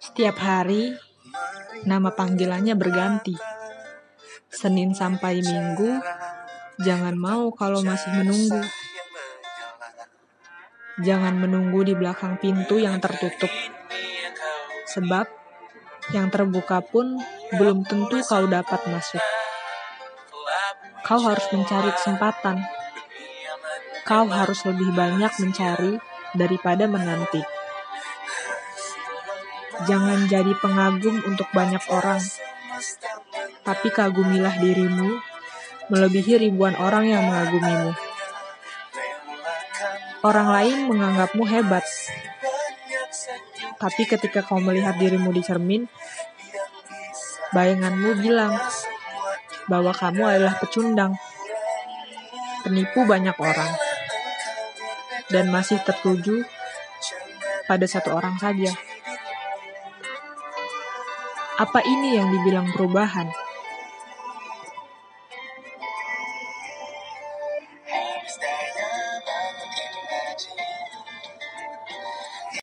Setiap hari, nama panggilannya berganti. Senin sampai Minggu, jangan mau kalau masih menunggu. Jangan menunggu di belakang pintu yang tertutup. Sebab, yang terbuka pun belum tentu kau dapat masuk. Kau harus mencari kesempatan. Kau harus lebih banyak mencari daripada menanti. Jangan jadi pengagum untuk banyak orang, tapi kagumilah dirimu melebihi ribuan orang yang mengagumimu. Orang lain menganggapmu hebat, tapi ketika kau melihat dirimu di cermin, bayanganmu bilang bahwa kamu adalah pecundang, penipu banyak orang, dan masih tertuju pada satu orang saja. Apa ini yang dibilang perubahan?